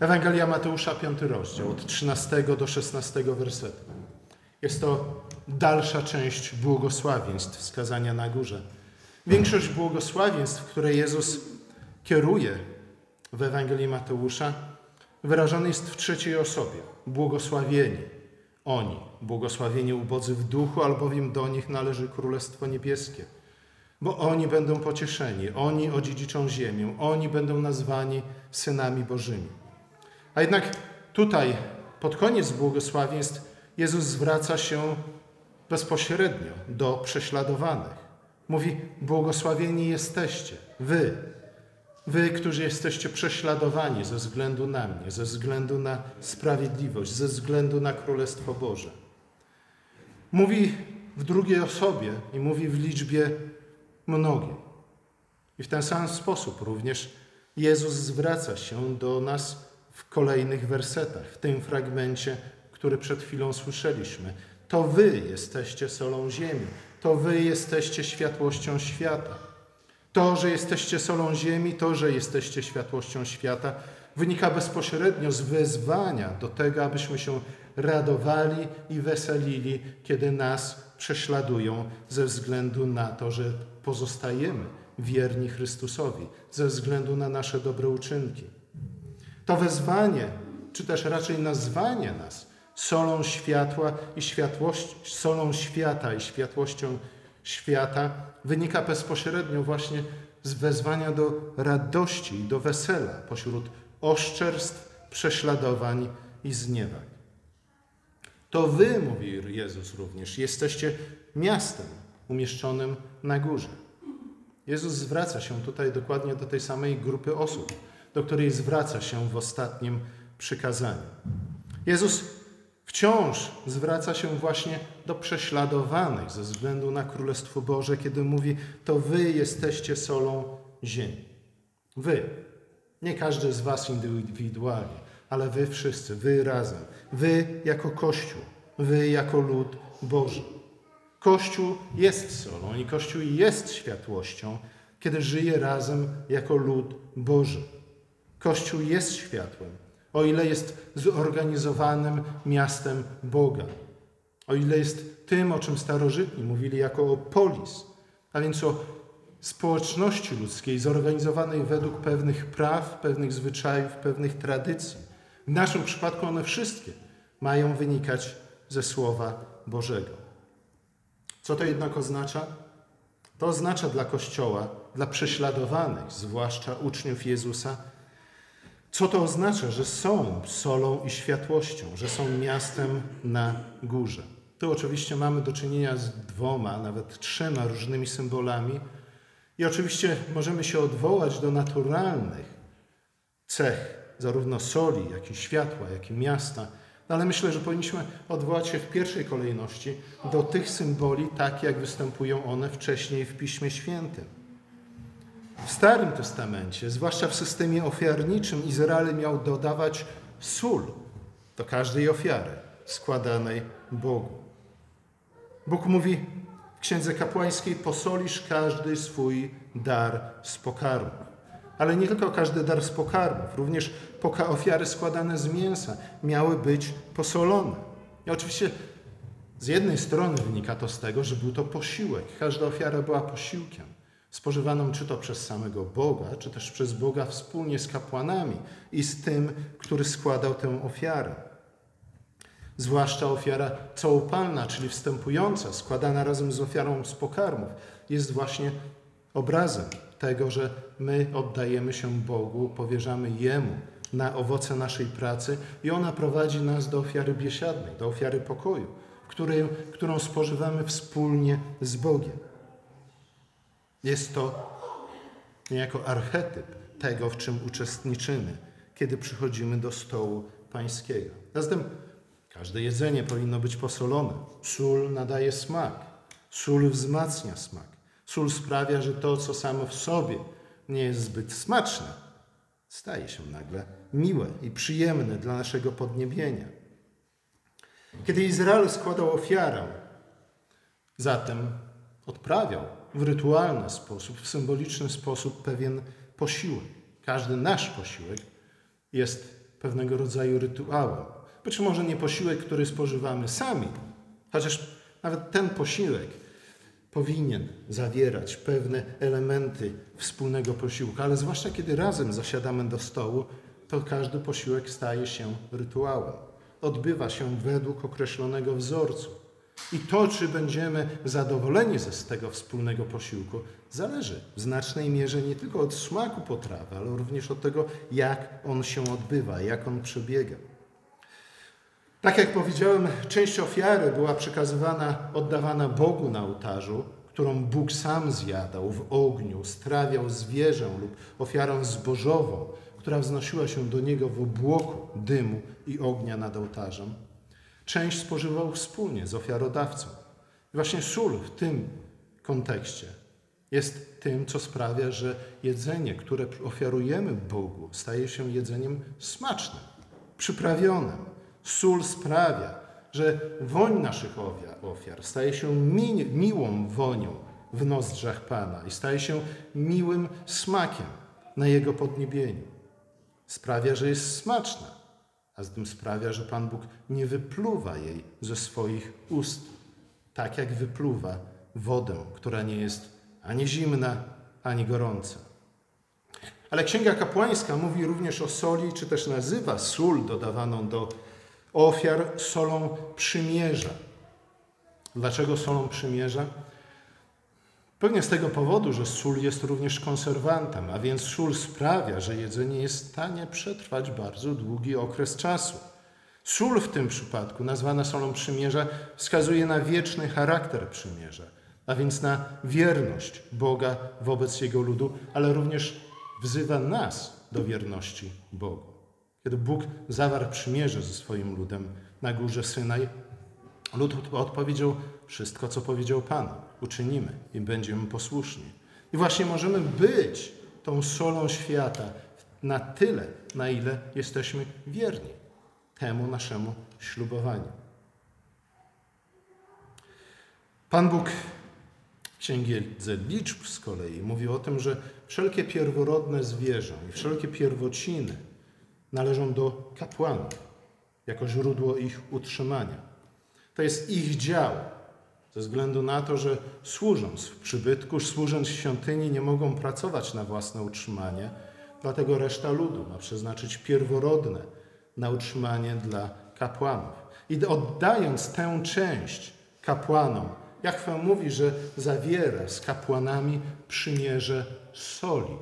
Ewangelia Mateusza, 5 rozdział, od 13 do 16 wersetu. Jest to dalsza część błogosławieństw wskazania na górze. Większość błogosławieństw, które Jezus kieruje w Ewangelii Mateusza, wyrażony jest w trzeciej osobie. Błogosławieni oni, błogosławieni ubodzy w duchu, albowiem do nich należy Królestwo Niebieskie. Bo oni będą pocieszeni, oni odziedziczą ziemię, oni będą nazwani synami Bożymi. A jednak tutaj, pod koniec błogosławieństw, Jezus zwraca się bezpośrednio do prześladowanych. Mówi: Błogosławieni jesteście, wy, wy, którzy jesteście prześladowani ze względu na mnie, ze względu na sprawiedliwość, ze względu na Królestwo Boże. Mówi w drugiej osobie i mówi w liczbie mnogiej. I w ten sam sposób również Jezus zwraca się do nas w kolejnych wersetach, w tym fragmencie, który przed chwilą słyszeliśmy. To wy jesteście solą ziemi, to wy jesteście światłością świata. To, że jesteście solą ziemi, to, że jesteście światłością świata, wynika bezpośrednio z wezwania do tego, abyśmy się radowali i weselili, kiedy nas prześladują ze względu na to, że pozostajemy wierni Chrystusowi, ze względu na nasze dobre uczynki. To wezwanie, czy też raczej nazwanie nas solą światła i światłość, solą świata i światłością świata wynika bezpośrednio właśnie z wezwania do radości i do wesela pośród oszczerstw, prześladowań i zniewań. To wy, mówi Jezus również, jesteście miastem umieszczonym na górze. Jezus zwraca się tutaj dokładnie do tej samej grupy osób, do której zwraca się w ostatnim przykazaniu. Jezus wciąż zwraca się właśnie do prześladowanych ze względu na Królestwo Boże, kiedy mówi: To wy jesteście solą ziemi. Wy, nie każdy z Was indywidualnie, ale wy wszyscy, wy razem, wy jako Kościół, wy jako lud Boży. Kościół jest solą i Kościół jest światłością, kiedy żyje razem jako lud Boży. Kościół jest światłem, o ile jest zorganizowanym miastem Boga, o ile jest tym, o czym starożytni mówili jako o polis, a więc o społeczności ludzkiej zorganizowanej według pewnych praw, pewnych zwyczajów, pewnych tradycji. W naszym przypadku one wszystkie mają wynikać ze Słowa Bożego. Co to jednak oznacza? To oznacza dla Kościoła, dla prześladowanych, zwłaszcza uczniów Jezusa, co to oznacza, że są solą i światłością, że są miastem na górze. Tu oczywiście mamy do czynienia z dwoma, nawet trzema różnymi symbolami, i oczywiście możemy się odwołać do naturalnych cech, zarówno soli, jak i światła, jak i miasta, no ale myślę, że powinniśmy odwołać się w pierwszej kolejności do tych symboli, tak jak występują one wcześniej w Piśmie Świętym. W Starym Testamencie, zwłaszcza w systemie ofiarniczym, Izrael miał dodawać sól do każdej ofiary składanej Bogu. Bóg mówi w Księdze Kapłańskiej: posolisz każdy swój dar z pokarmów. Ale nie tylko każdy dar z pokarmów, również ofiary składane z mięsa miały być posolone. I oczywiście z jednej strony wynika to z tego, że był to posiłek. Każda ofiara była posiłkiem spożywaną czy to przez samego Boga, czy też przez Boga wspólnie z kapłanami i z tym, który składał tę ofiarę. Zwłaszcza ofiara całopalna, czyli wstępująca, składana razem z ofiarą z pokarmów, jest właśnie obrazem tego, że my oddajemy się Bogu, powierzamy Jemu na owoce naszej pracy i ona prowadzi nas do ofiary biesiadnej, do ofiary pokoju, której, którą spożywamy wspólnie z Bogiem. Jest to niejako archetyp tego, w czym uczestniczymy, kiedy przychodzimy do stołu pańskiego. Zatem każde jedzenie powinno być posolone. Sól nadaje smak. Sól wzmacnia smak. Sól sprawia, że to, co samo w sobie nie jest zbyt smaczne, staje się nagle miłe i przyjemne dla naszego podniebienia. Kiedy Izrael składał ofiarę, zatem odprawiał w rytualny sposób, w symboliczny sposób pewien posiłek. Każdy nasz posiłek jest pewnego rodzaju rytuałem. Być może nie posiłek, który spożywamy sami, chociaż nawet ten posiłek powinien zawierać pewne elementy wspólnego posiłku, ale zwłaszcza kiedy razem zasiadamy do stołu, to każdy posiłek staje się rytuałem. Odbywa się według określonego wzorcu. I to, czy będziemy zadowoleni ze z tego wspólnego posiłku, zależy w znacznej mierze nie tylko od smaku potrawy, ale również od tego, jak on się odbywa, jak on przebiega. Tak jak powiedziałem, część ofiary była przekazywana, oddawana Bogu na ołtarzu, którą Bóg sam zjadał w ogniu, strawiał zwierzę lub ofiarą zbożową, która wznosiła się do Niego w obłoku dymu i ognia nad ołtarzem. Część spożywał wspólnie z ofiarodawcą. I właśnie sól w tym kontekście jest tym, co sprawia, że jedzenie, które ofiarujemy Bogu, staje się jedzeniem smacznym, przyprawionym. Sól sprawia, że woń naszych ofiar staje się mi miłą wonią w nozdrzach Pana i staje się miłym smakiem na Jego podniebieniu. Sprawia, że jest smaczna, a z tym sprawia, że Pan Bóg nie wypluwa jej ze swoich ust, tak jak wypluwa wodę, która nie jest ani zimna, ani gorąca. Ale Księga Kapłańska mówi również o soli, czy też nazywa sól dodawaną do ofiar solą przymierza. Dlaczego solą przymierza? Pewnie z tego powodu, że sól jest również konserwantem, a więc sól sprawia, że jedzenie jest w stanie przetrwać bardzo długi okres czasu. Sól w tym przypadku, nazwana solą przymierza, wskazuje na wieczny charakter przymierza, a więc na wierność Boga wobec Jego ludu, ale również wzywa nas do wierności Bogu. Kiedy Bóg zawarł przymierze ze swoim ludem na górze Synaj, lud odpowiedział wszystko, co powiedział Pan. Uczynimy i będziemy posłuszni. I właśnie możemy być tą solą świata na tyle, na ile jesteśmy wierni temu naszemu ślubowaniu. Pan Bóg w Księgielce Liczb z kolei mówi o tym, że wszelkie pierworodne zwierzę i wszelkie pierwociny należą do kapłanów jako źródło ich utrzymania. To jest ich dział, ze względu na to, że służąc w przybytku, służąc w świątyni, nie mogą pracować na własne utrzymanie, dlatego reszta ludu ma przeznaczyć pierworodne na utrzymanie dla kapłanów. I oddając tę część kapłanom, Jachwę mówi, że zawiera z kapłanami przymierze soli.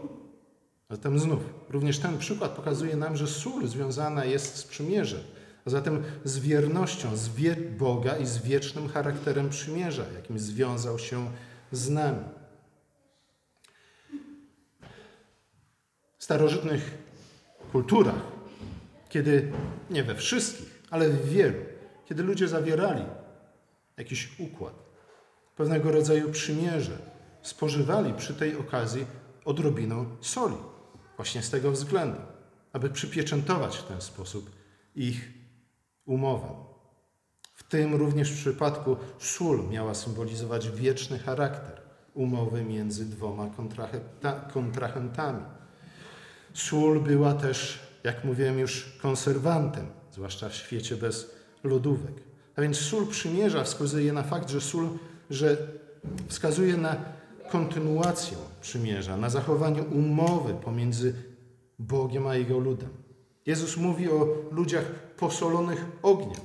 Zatem znów, również ten przykład pokazuje nam, że sól związana jest z przymierzem, a zatem z wiernością, z wie Boga i z wiecznym charakterem przymierza, jakim związał się z nami. W starożytnych kulturach, kiedy nie we wszystkich, ale w wielu, kiedy ludzie zawierali jakiś układ, pewnego rodzaju przymierze, spożywali przy tej okazji odrobinę soli. Właśnie z tego względu, aby przypieczętować w ten sposób ich umowę. W tym również w przypadku sól miała symbolizować wieczny charakter umowy między dwoma kontrahentami. Sól była też, jak mówiłem już, konserwantem, zwłaszcza w świecie bez lodówek. A więc sól przymierza wskazuje na fakt, że sól że wskazuje na kontynuację przymierza, na zachowanie umowy pomiędzy Bogiem a Jego ludem. Jezus mówi o ludziach posolonych ogniem.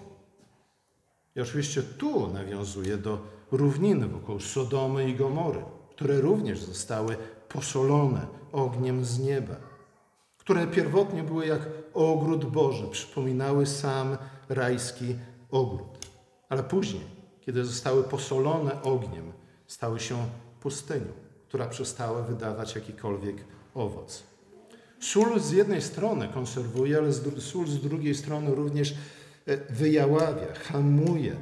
I oczywiście tu nawiązuje do równiny wokół Sodomy i Gomory, które również zostały posolone ogniem z nieba, które pierwotnie były jak ogród Boży, przypominały sam rajski ogród. Ale później, kiedy zostały posolone ogniem, stały się pustynią, która przestała wydawać jakikolwiek owoc. Sól z jednej strony konserwuje, ale sól z drugiej strony również e, wyjaławia, hamuje,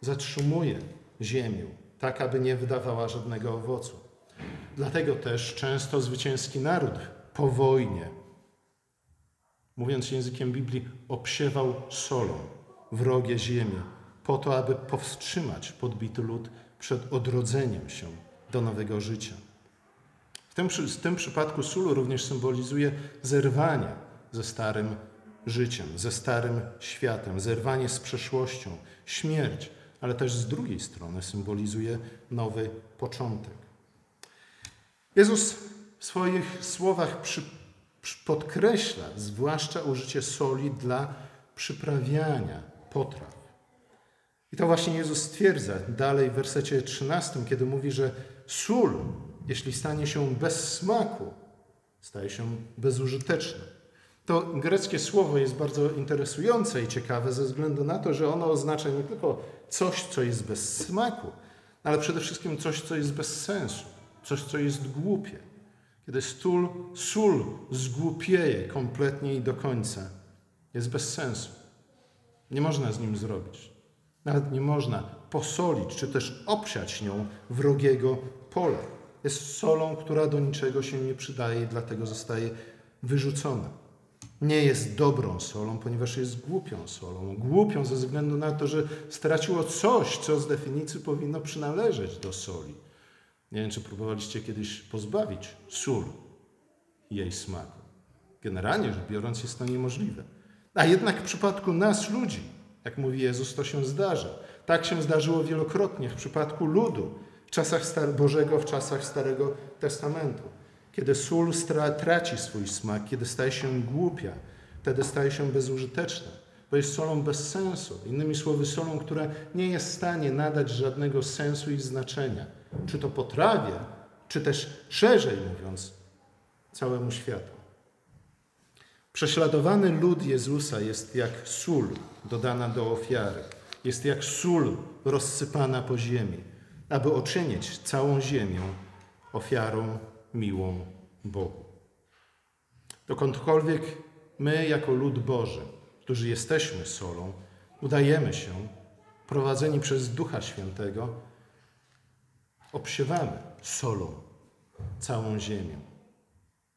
zatrzymuje ziemię, tak aby nie wydawała żadnego owocu. Dlatego też często zwycięski naród po wojnie, mówiąc językiem Biblii, obsiewał solą wrogie ziemię, po to, aby powstrzymać podbity lud przed odrodzeniem się do nowego życia. Tym, w tym przypadku sól również symbolizuje zerwanie ze starym życiem, ze starym światem, zerwanie z przeszłością, śmierć, ale też z drugiej strony symbolizuje nowy początek. Jezus w swoich słowach przy, przy podkreśla zwłaszcza użycie soli dla przyprawiania potraw. I to właśnie Jezus stwierdza dalej w wersecie 13, kiedy mówi, że sól, jeśli stanie się bez smaku, staje się bezużyteczna. To greckie słowo jest bardzo interesujące i ciekawe ze względu na to, że ono oznacza nie tylko coś, co jest bez smaku, ale przede wszystkim coś, co jest bez sensu, coś, co jest głupie. Kiedy sól, sól zgłupieje kompletnie i do końca, jest bez sensu. Nie można z nim zrobić. Nawet nie można posolić, czy też obsiać nią wrogiego pola. Jest solą, która do niczego się nie przydaje i dlatego zostaje wyrzucona. Nie jest dobrą solą, ponieważ jest głupią solą. Głupią ze względu na to, że straciło coś, co z definicji powinno przynależeć do soli. Nie wiem, czy próbowaliście kiedyś pozbawić sól jej smaku. Generalnie rzecz biorąc, jest to niemożliwe. A jednak w przypadku nas, ludzi, jak mówi Jezus, to się zdarza. Tak się zdarzyło wielokrotnie w przypadku ludu w czasach Bożego, w czasach Starego Testamentu. Kiedy sól traci swój smak, kiedy staje się głupia, wtedy staje się bezużyteczna, bo jest solą bez sensu. Innymi słowy, solą, która nie jest w stanie nadać żadnego sensu i znaczenia, czy to potrawie, czy też szerzej mówiąc, całemu światu. Prześladowany lud Jezusa jest jak sól dodana do ofiary, jest jak sól rozsypana po ziemi, aby oczynić całą ziemię ofiarą miłą Bogu. Dokądkolwiek my, jako lud Boży, którzy jesteśmy solą, udajemy się, prowadzeni przez Ducha Świętego, obsiewamy solą całą ziemię,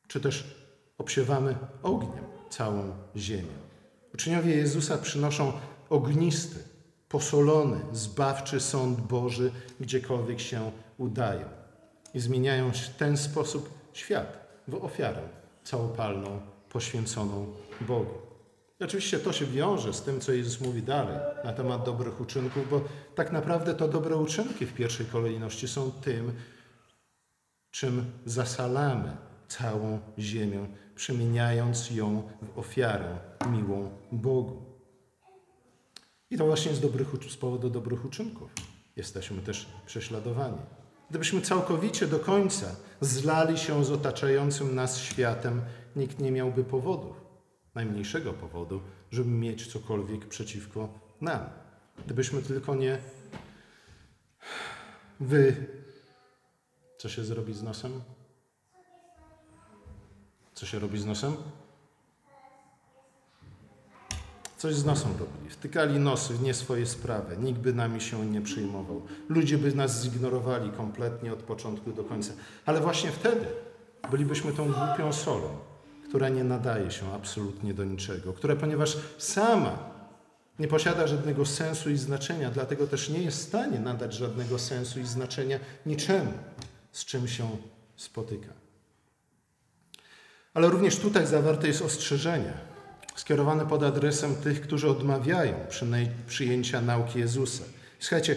czy też obsiewamy ogniem całą ziemię. Uczniowie Jezusa przynoszą ognisty, posolony, zbawczy sąd Boży, gdziekolwiek się udają. I zmieniają w ten sposób świat w ofiarę całopalną, poświęconą Bogu. I oczywiście to się wiąże z tym, co Jezus mówi dalej na temat dobrych uczynków, bo tak naprawdę to dobre uczynki w pierwszej kolejności są tym, czym zasalamy całą ziemię, przemieniając ją w ofiarę miłą Bogu. I to właśnie z, dobrych, z powodu dobrych uczynków jesteśmy też prześladowani. Gdybyśmy całkowicie do końca zlali się z otaczającym nas światem, nikt nie miałby powodów, najmniejszego powodu, żeby mieć cokolwiek przeciwko nam. Gdybyśmy tylko nie wy. Co się zrobi z nosem? Co się robi z nosem? Coś z nosem robili. Wtykali nosy w nie swoje sprawy. Nikt by nami się nie przejmował. Ludzie by nas zignorowali kompletnie od początku do końca. Ale właśnie wtedy bylibyśmy tą głupią solą, która nie nadaje się absolutnie do niczego, która ponieważ sama nie posiada żadnego sensu i znaczenia, dlatego też nie jest w stanie nadać żadnego sensu i znaczenia niczemu, z czym się spotyka. Ale również tutaj zawarte jest ostrzeżenie, skierowane pod adresem tych, którzy odmawiają przyjęcia nauki Jezusa. Słuchajcie,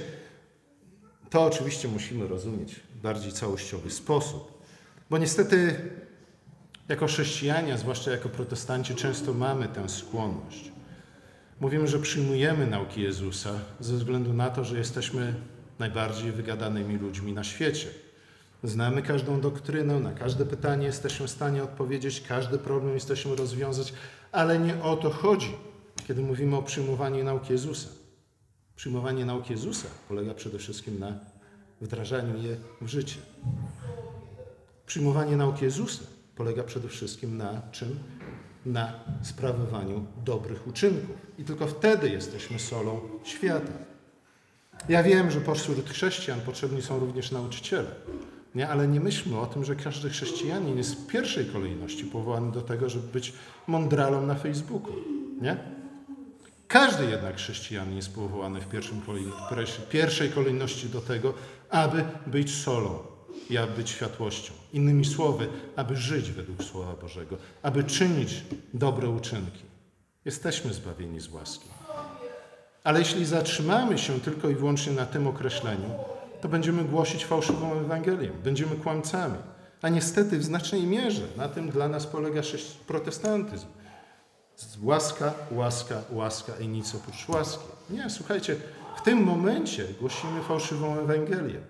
to oczywiście musimy rozumieć w bardziej całościowy sposób, bo niestety jako chrześcijanie, zwłaszcza jako protestanci, często mamy tę skłonność. Mówimy, że przyjmujemy nauki Jezusa ze względu na to, że jesteśmy najbardziej wygadanymi ludźmi na świecie. Znamy każdą doktrynę, na każde pytanie jesteśmy w stanie odpowiedzieć, każdy problem jesteśmy rozwiązać, ale nie o to chodzi, kiedy mówimy o przyjmowaniu nauki Jezusa. Przyjmowanie nauki Jezusa polega przede wszystkim na wdrażaniu je w życie. Przyjmowanie nauki Jezusa polega przede wszystkim na czym? Na sprawowaniu dobrych uczynków. I tylko wtedy jesteśmy solą świata. Ja wiem, że pośród chrześcijan potrzebni są również nauczyciele. Nie? Ale nie myślmy o tym, że każdy chrześcijanin jest w pierwszej kolejności powołany do tego, żeby być mądralą na Facebooku. Nie? Każdy jednak chrześcijanin jest powołany w pierwszej kolejności do tego, aby być solą i aby być światłością. Innymi słowy, aby żyć według Słowa Bożego, aby czynić dobre uczynki. Jesteśmy zbawieni z łaski. Ale jeśli zatrzymamy się tylko i wyłącznie na tym określeniu, to będziemy głosić fałszywą Ewangelię, będziemy kłamcami. A niestety w znacznej mierze na tym dla nas polega protestantyzm. Łaska, łaska, łaska i nic oprócz łaski. Nie, słuchajcie, w tym momencie głosimy fałszywą Ewangelię.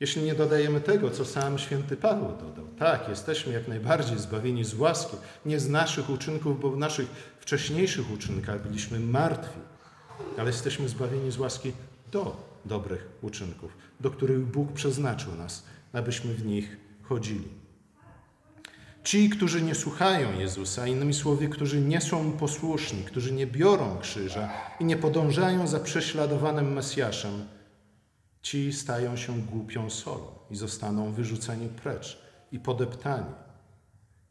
Jeśli nie dodajemy tego, co sam święty Paweł dodał. Tak, jesteśmy jak najbardziej zbawieni z łaski, nie z naszych uczynków, bo w naszych wcześniejszych uczynkach byliśmy martwi, ale jesteśmy zbawieni z łaski do dobrych uczynków, do których Bóg przeznaczył nas, abyśmy w nich chodzili. Ci, którzy nie słuchają Jezusa, innymi słowy, którzy nie są posłuszni, którzy nie biorą krzyża i nie podążają za prześladowanym Mesjaszem, ci stają się głupią solą i zostaną wyrzuceni precz i podeptani.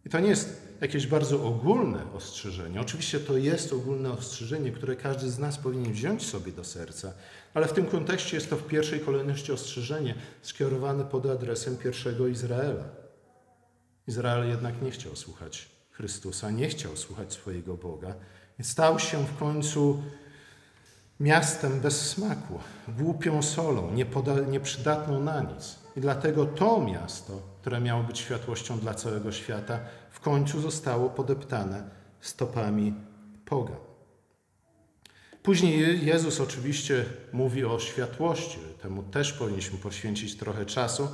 I to nie jest jakieś bardzo ogólne ostrzeżenie. Oczywiście to jest ogólne ostrzeżenie, które każdy z nas powinien wziąć sobie do serca, ale w tym kontekście jest to w pierwszej kolejności ostrzeżenie skierowane pod adresem pierwszego Izraela. Izrael jednak nie chciał słuchać Chrystusa, nie chciał słuchać swojego Boga. Stał się w końcu miastem bez smaku, głupią solą, nieprzydatną na nic. I dlatego to miasto, które miało być światłością dla całego świata, w końcu zostało podeptane stopami pogan. Później Jezus oczywiście mówi o światłości, temu też powinniśmy poświęcić trochę czasu,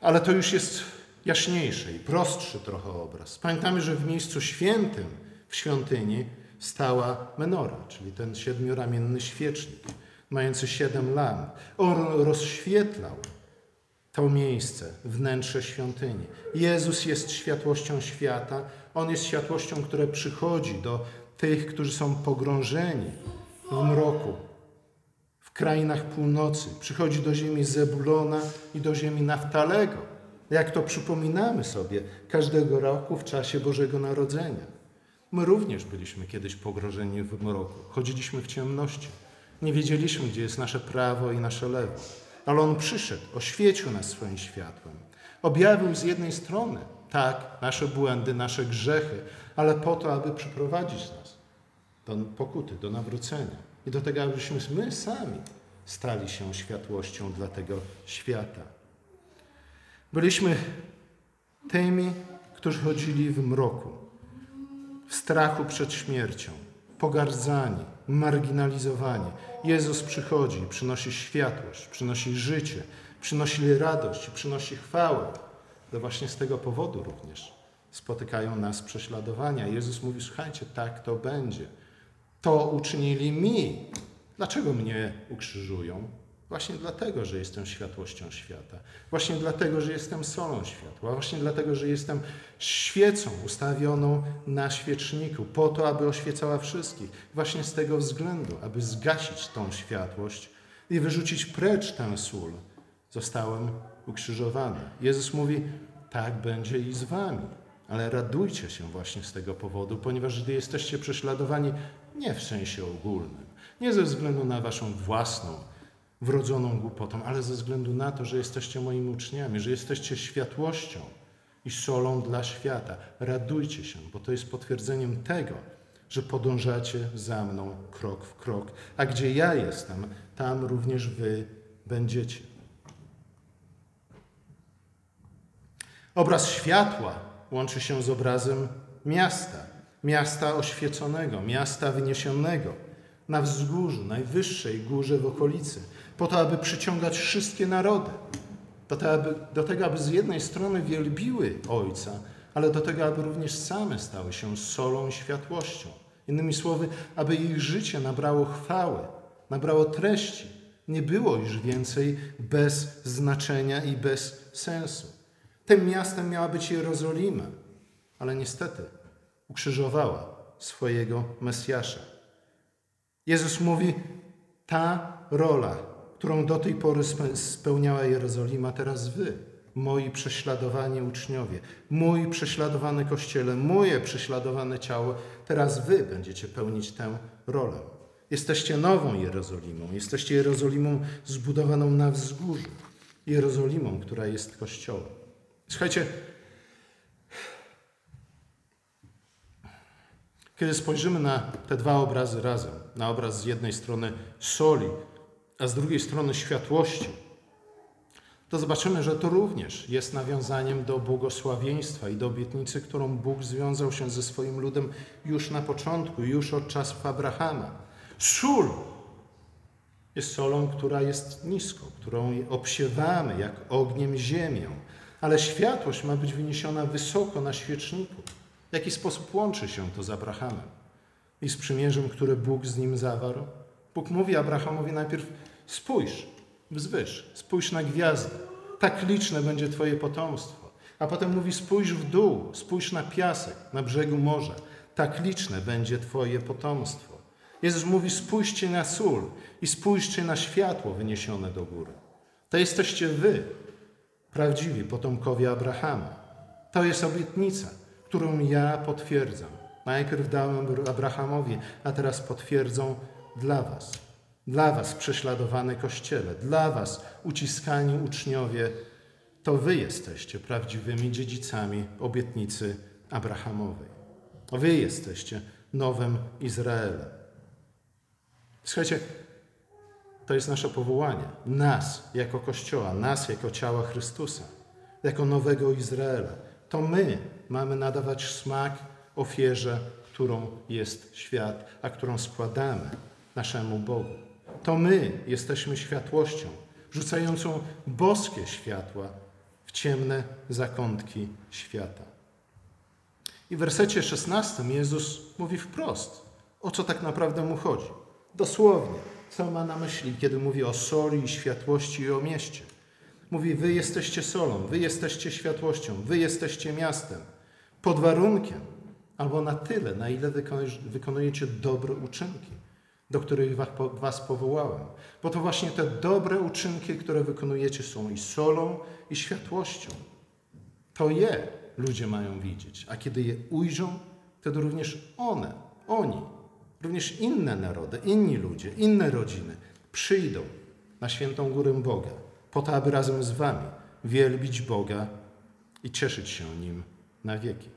ale to już jest jaśniejszy i prostszy trochę obraz. Pamiętamy, że w miejscu świętym w świątyni stała menora, czyli ten siedmioramienny świecznik, mający siedem lamp. On rozświetlał to miejsce, wnętrze świątyni. Jezus jest światłością świata. On jest światłością, która przychodzi do tych, którzy są pogrążeni w mroku, w krainach północy. Przychodzi do ziemi Zebulona i do ziemi Naftalego, jak to przypominamy sobie każdego roku w czasie Bożego Narodzenia. My również byliśmy kiedyś pogrążeni w mroku. Chodziliśmy w ciemności. Nie wiedzieliśmy, gdzie jest nasze prawo i nasze lewo. Ale On przyszedł, oświecił nas swoim światłem. Objawił z jednej strony, tak, nasze błędy, nasze grzechy, ale po to, aby przyprowadzić nas do pokuty, do nawrócenia i do tego, abyśmy my sami stali się światłością dla tego świata. Byliśmy tymi, którzy chodzili w mroku strachu przed śmiercią, pogardzani, marginalizowani. Jezus przychodzi przynosi światłość, przynosi życie, przynosi radość, przynosi chwałę. To właśnie z tego powodu również spotykają nas prześladowania. Jezus mówi: Słuchajcie, tak to będzie. To uczynili mi. Dlaczego mnie ukrzyżują? Właśnie dlatego, że jestem światłością świata. Właśnie dlatego, że jestem solą światła. Właśnie dlatego, że jestem świecą ustawioną na świeczniku, po to, aby oświecała wszystkich. Właśnie z tego względu, aby zgasić tą światłość i wyrzucić precz tę sól, zostałem ukrzyżowany. Jezus mówi: Tak będzie i z wami. Ale radujcie się właśnie z tego powodu, ponieważ gdy jesteście prześladowani nie w sensie ogólnym, nie ze względu na waszą własną, wrodzoną głupotą, ale ze względu na to, że jesteście moimi uczniami, że jesteście światłością i solą dla świata. Radujcie się, bo to jest potwierdzeniem tego, że podążacie za mną krok w krok. A gdzie ja jestem, tam również wy będziecie. Obraz światła łączy się z obrazem miasta, miasta oświeconego, miasta wyniesionego na wzgórzu, najwyższej górze w okolicy, po to, aby przyciągać wszystkie narody. Do, to, aby, do tego, aby z jednej strony wielbiły Ojca, ale do tego, aby również same stały się solą i światłością. Innymi słowy, aby ich życie nabrało chwały, nabrało treści. Nie było już więcej bez znaczenia i bez sensu. Tym miastem miała być Jerozolima, ale niestety ukrzyżowała swojego Mesjasza. Jezus mówi, ta rola którą do tej pory spełniała Jerozolima, teraz wy, moi prześladowani uczniowie, mój prześladowany kościele, moje prześladowane ciało, teraz wy będziecie pełnić tę rolę. Jesteście nową Jerozolimą, jesteście Jerozolimą zbudowaną na wzgórzu, Jerozolimą, która jest kościołem. Słuchajcie, Kiedy spojrzymy na te dwa obrazy razem, na obraz z jednej strony soli, a z drugiej strony światłości, to zobaczymy, że to również jest nawiązaniem do błogosławieństwa i do obietnicy, którą Bóg związał się ze swoim ludem już na początku, już od czasów Abrahama. Sól jest solą, która jest nisko, którą obsiewamy jak ogniem ziemię, ale światłość ma być wyniesiona wysoko na świeczniku. W jaki sposób łączy się to z Abrahamem i z przymierzem, które Bóg z nim zawarł? Bóg mówi Abrahamowi najpierw: spójrz wzwyż, spójrz na gwiazdy, tak liczne będzie Twoje potomstwo. A potem mówi: spójrz w dół, spójrz na piasek, na brzegu morza, tak liczne będzie Twoje potomstwo. Jezus mówi: spójrzcie na sól i spójrzcie na światło wyniesione do góry. To jesteście Wy, prawdziwi potomkowie Abrahama. To jest obietnica którą ja potwierdzam. Najpierw dałem Abrahamowi, a teraz potwierdzą dla Was. Dla Was, prześladowany Kościele, dla Was, uciskani uczniowie, to Wy jesteście prawdziwymi dziedzicami obietnicy Abrahamowej. Wy jesteście nowym Izraelem. Słuchajcie, to jest nasze powołanie. Nas jako Kościoła, nas jako ciała Chrystusa, jako nowego Izraela. To my mamy nadawać smak ofierze, którą jest świat, a którą składamy naszemu Bogu. To my jesteśmy światłością, rzucającą boskie światła w ciemne zakątki świata. I w wersecie 16 Jezus mówi wprost, o co tak naprawdę mu chodzi. Dosłownie, co ma na myśli, kiedy mówi o soli, światłości i o mieście. Mówi: Wy jesteście solą, wy jesteście światłością, wy jesteście miastem pod warunkiem albo na tyle, na ile wykonujecie dobre uczynki, do których was powołałem. Bo to właśnie te dobre uczynki, które wykonujecie, są i solą, i światłością. To je ludzie mają widzieć, a kiedy je ujrzą, wtedy również one, oni, również inne narody, inni ludzie, inne rodziny przyjdą na świętą górę Boga, po to, aby razem z wami wielbić Boga i cieszyć się Nim na wieki.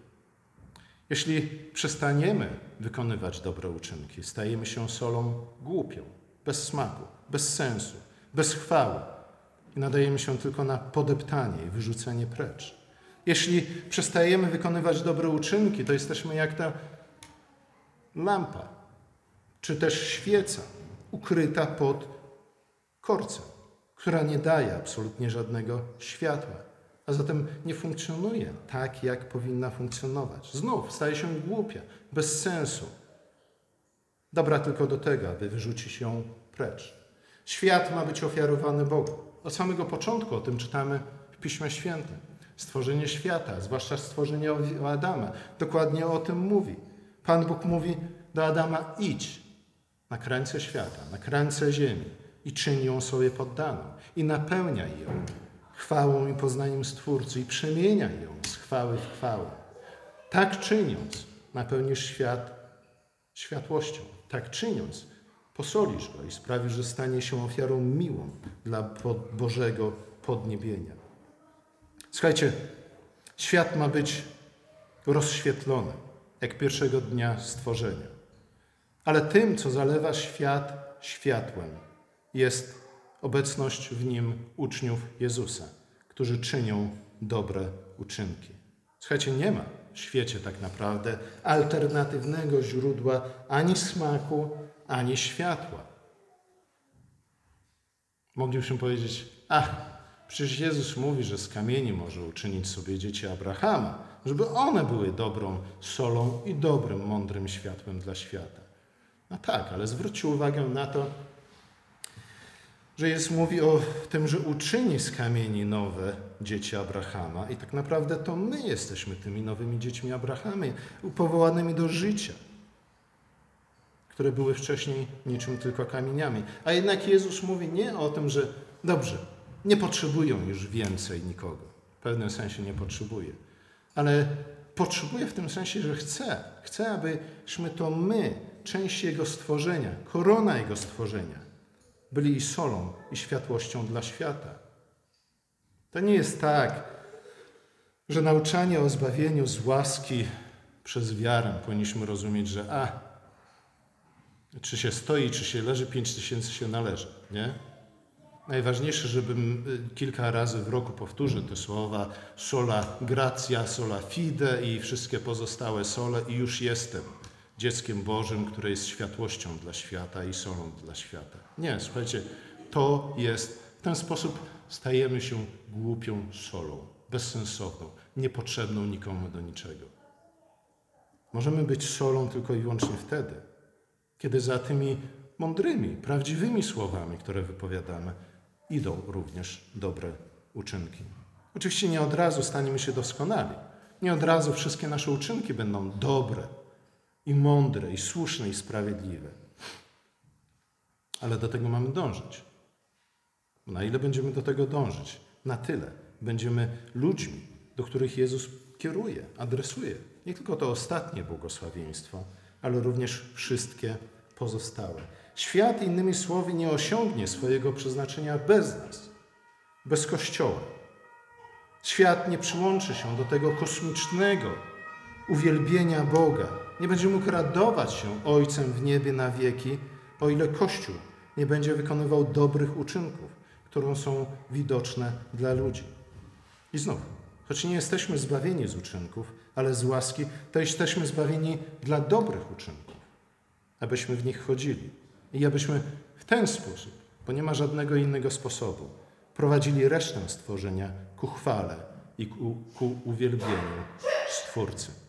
Jeśli przestaniemy wykonywać dobre uczynki, stajemy się solą głupią, bez smaku, bez sensu, bez chwały i nadajemy się tylko na podeptanie i wyrzucenie precz. Jeśli przestajemy wykonywać dobre uczynki, to jesteśmy jak ta lampa, czy też świeca ukryta pod korcem, która nie daje absolutnie żadnego światła a zatem nie funkcjonuje tak, jak powinna funkcjonować. Znów staje się głupia, bez sensu. Dobra tylko do tego, aby wyrzucić ją precz. Świat ma być ofiarowany Bogu. Od samego początku o tym czytamy w Piśmie Świętym. Stworzenie świata, zwłaszcza stworzenie Adama, dokładnie o tym mówi. Pan Bóg mówi do Adama: idź na krańce świata, na krańce ziemi i czyń ją sobie poddaną i napełniaj ją chwałą i poznaniem Stwórcy i przemienia ją z chwały w chwałę. Tak czyniąc, napełnisz świat światłością. Tak czyniąc, posolisz go i sprawisz, że stanie się ofiarą miłą dla Bożego podniebienia. Słuchajcie, świat ma być rozświetlony, jak pierwszego dnia stworzenia. Ale tym, co zalewa świat światłem, jest obecność w nim uczniów Jezusa, którzy czynią dobre uczynki. Słuchajcie, nie ma w świecie tak naprawdę alternatywnego źródła ani smaku, ani światła. Moglibyśmy powiedzieć, ach, przecież Jezus mówi, że z kamieni może uczynić sobie dzieci Abrahama, żeby one były dobrą solą i dobrym, mądrym światłem dla świata. No tak, ale zwróćcie uwagę na to, że Jezus mówi o tym, że uczyni z kamieni nowe dzieci Abrahama i tak naprawdę to my jesteśmy tymi nowymi dziećmi Abrahamy, powołanymi do życia, które były wcześniej niczym tylko kamieniami. A jednak Jezus mówi nie o tym, że dobrze, nie potrzebują już więcej nikogo. W pewnym sensie nie potrzebuje. Ale potrzebuje w tym sensie, że chce. Chce, abyśmy to my, część Jego stworzenia, korona Jego stworzenia, byli i solą, i światłością dla świata. To nie jest tak, że nauczanie o zbawieniu z łaski przez wiarę powinniśmy rozumieć, że a, czy się stoi, czy się leży, pięć tysięcy się należy, nie? Najważniejsze, żebym y, kilka razy w roku powtórzył te słowa sola gratia, sola fide i wszystkie pozostałe sole i już jestem dzieckiem Bożym, które jest światłością dla świata i solą dla świata. Nie, słuchajcie, to jest, w ten sposób stajemy się głupią solą, bezsensowną, niepotrzebną nikomu do niczego. Możemy być solą tylko i wyłącznie wtedy, kiedy za tymi mądrymi, prawdziwymi słowami, które wypowiadamy, idą również dobre uczynki. Oczywiście nie od razu staniemy się doskonali. Nie od razu wszystkie nasze uczynki będą dobre i mądre, i słuszne, i sprawiedliwe. Ale do tego mamy dążyć. Na ile będziemy do tego dążyć? Na tyle będziemy ludźmi, do których Jezus kieruje, adresuje. Nie tylko to ostatnie błogosławieństwo, ale również wszystkie pozostałe. Świat, innymi słowy, nie osiągnie swojego przeznaczenia bez nas, bez Kościoła. Świat nie przyłączy się do tego kosmicznego uwielbienia Boga. Nie będzie mógł radować się Ojcem w niebie na wieki, o ile Kościół nie będzie wykonywał dobrych uczynków, które są widoczne dla ludzi. I znów, choć nie jesteśmy zbawieni z uczynków, ale z łaski, to jesteśmy zbawieni dla dobrych uczynków, abyśmy w nich chodzili i abyśmy w ten sposób, bo nie ma żadnego innego sposobu, prowadzili resztę stworzenia ku chwale i ku, ku uwielbieniu Stwórcy.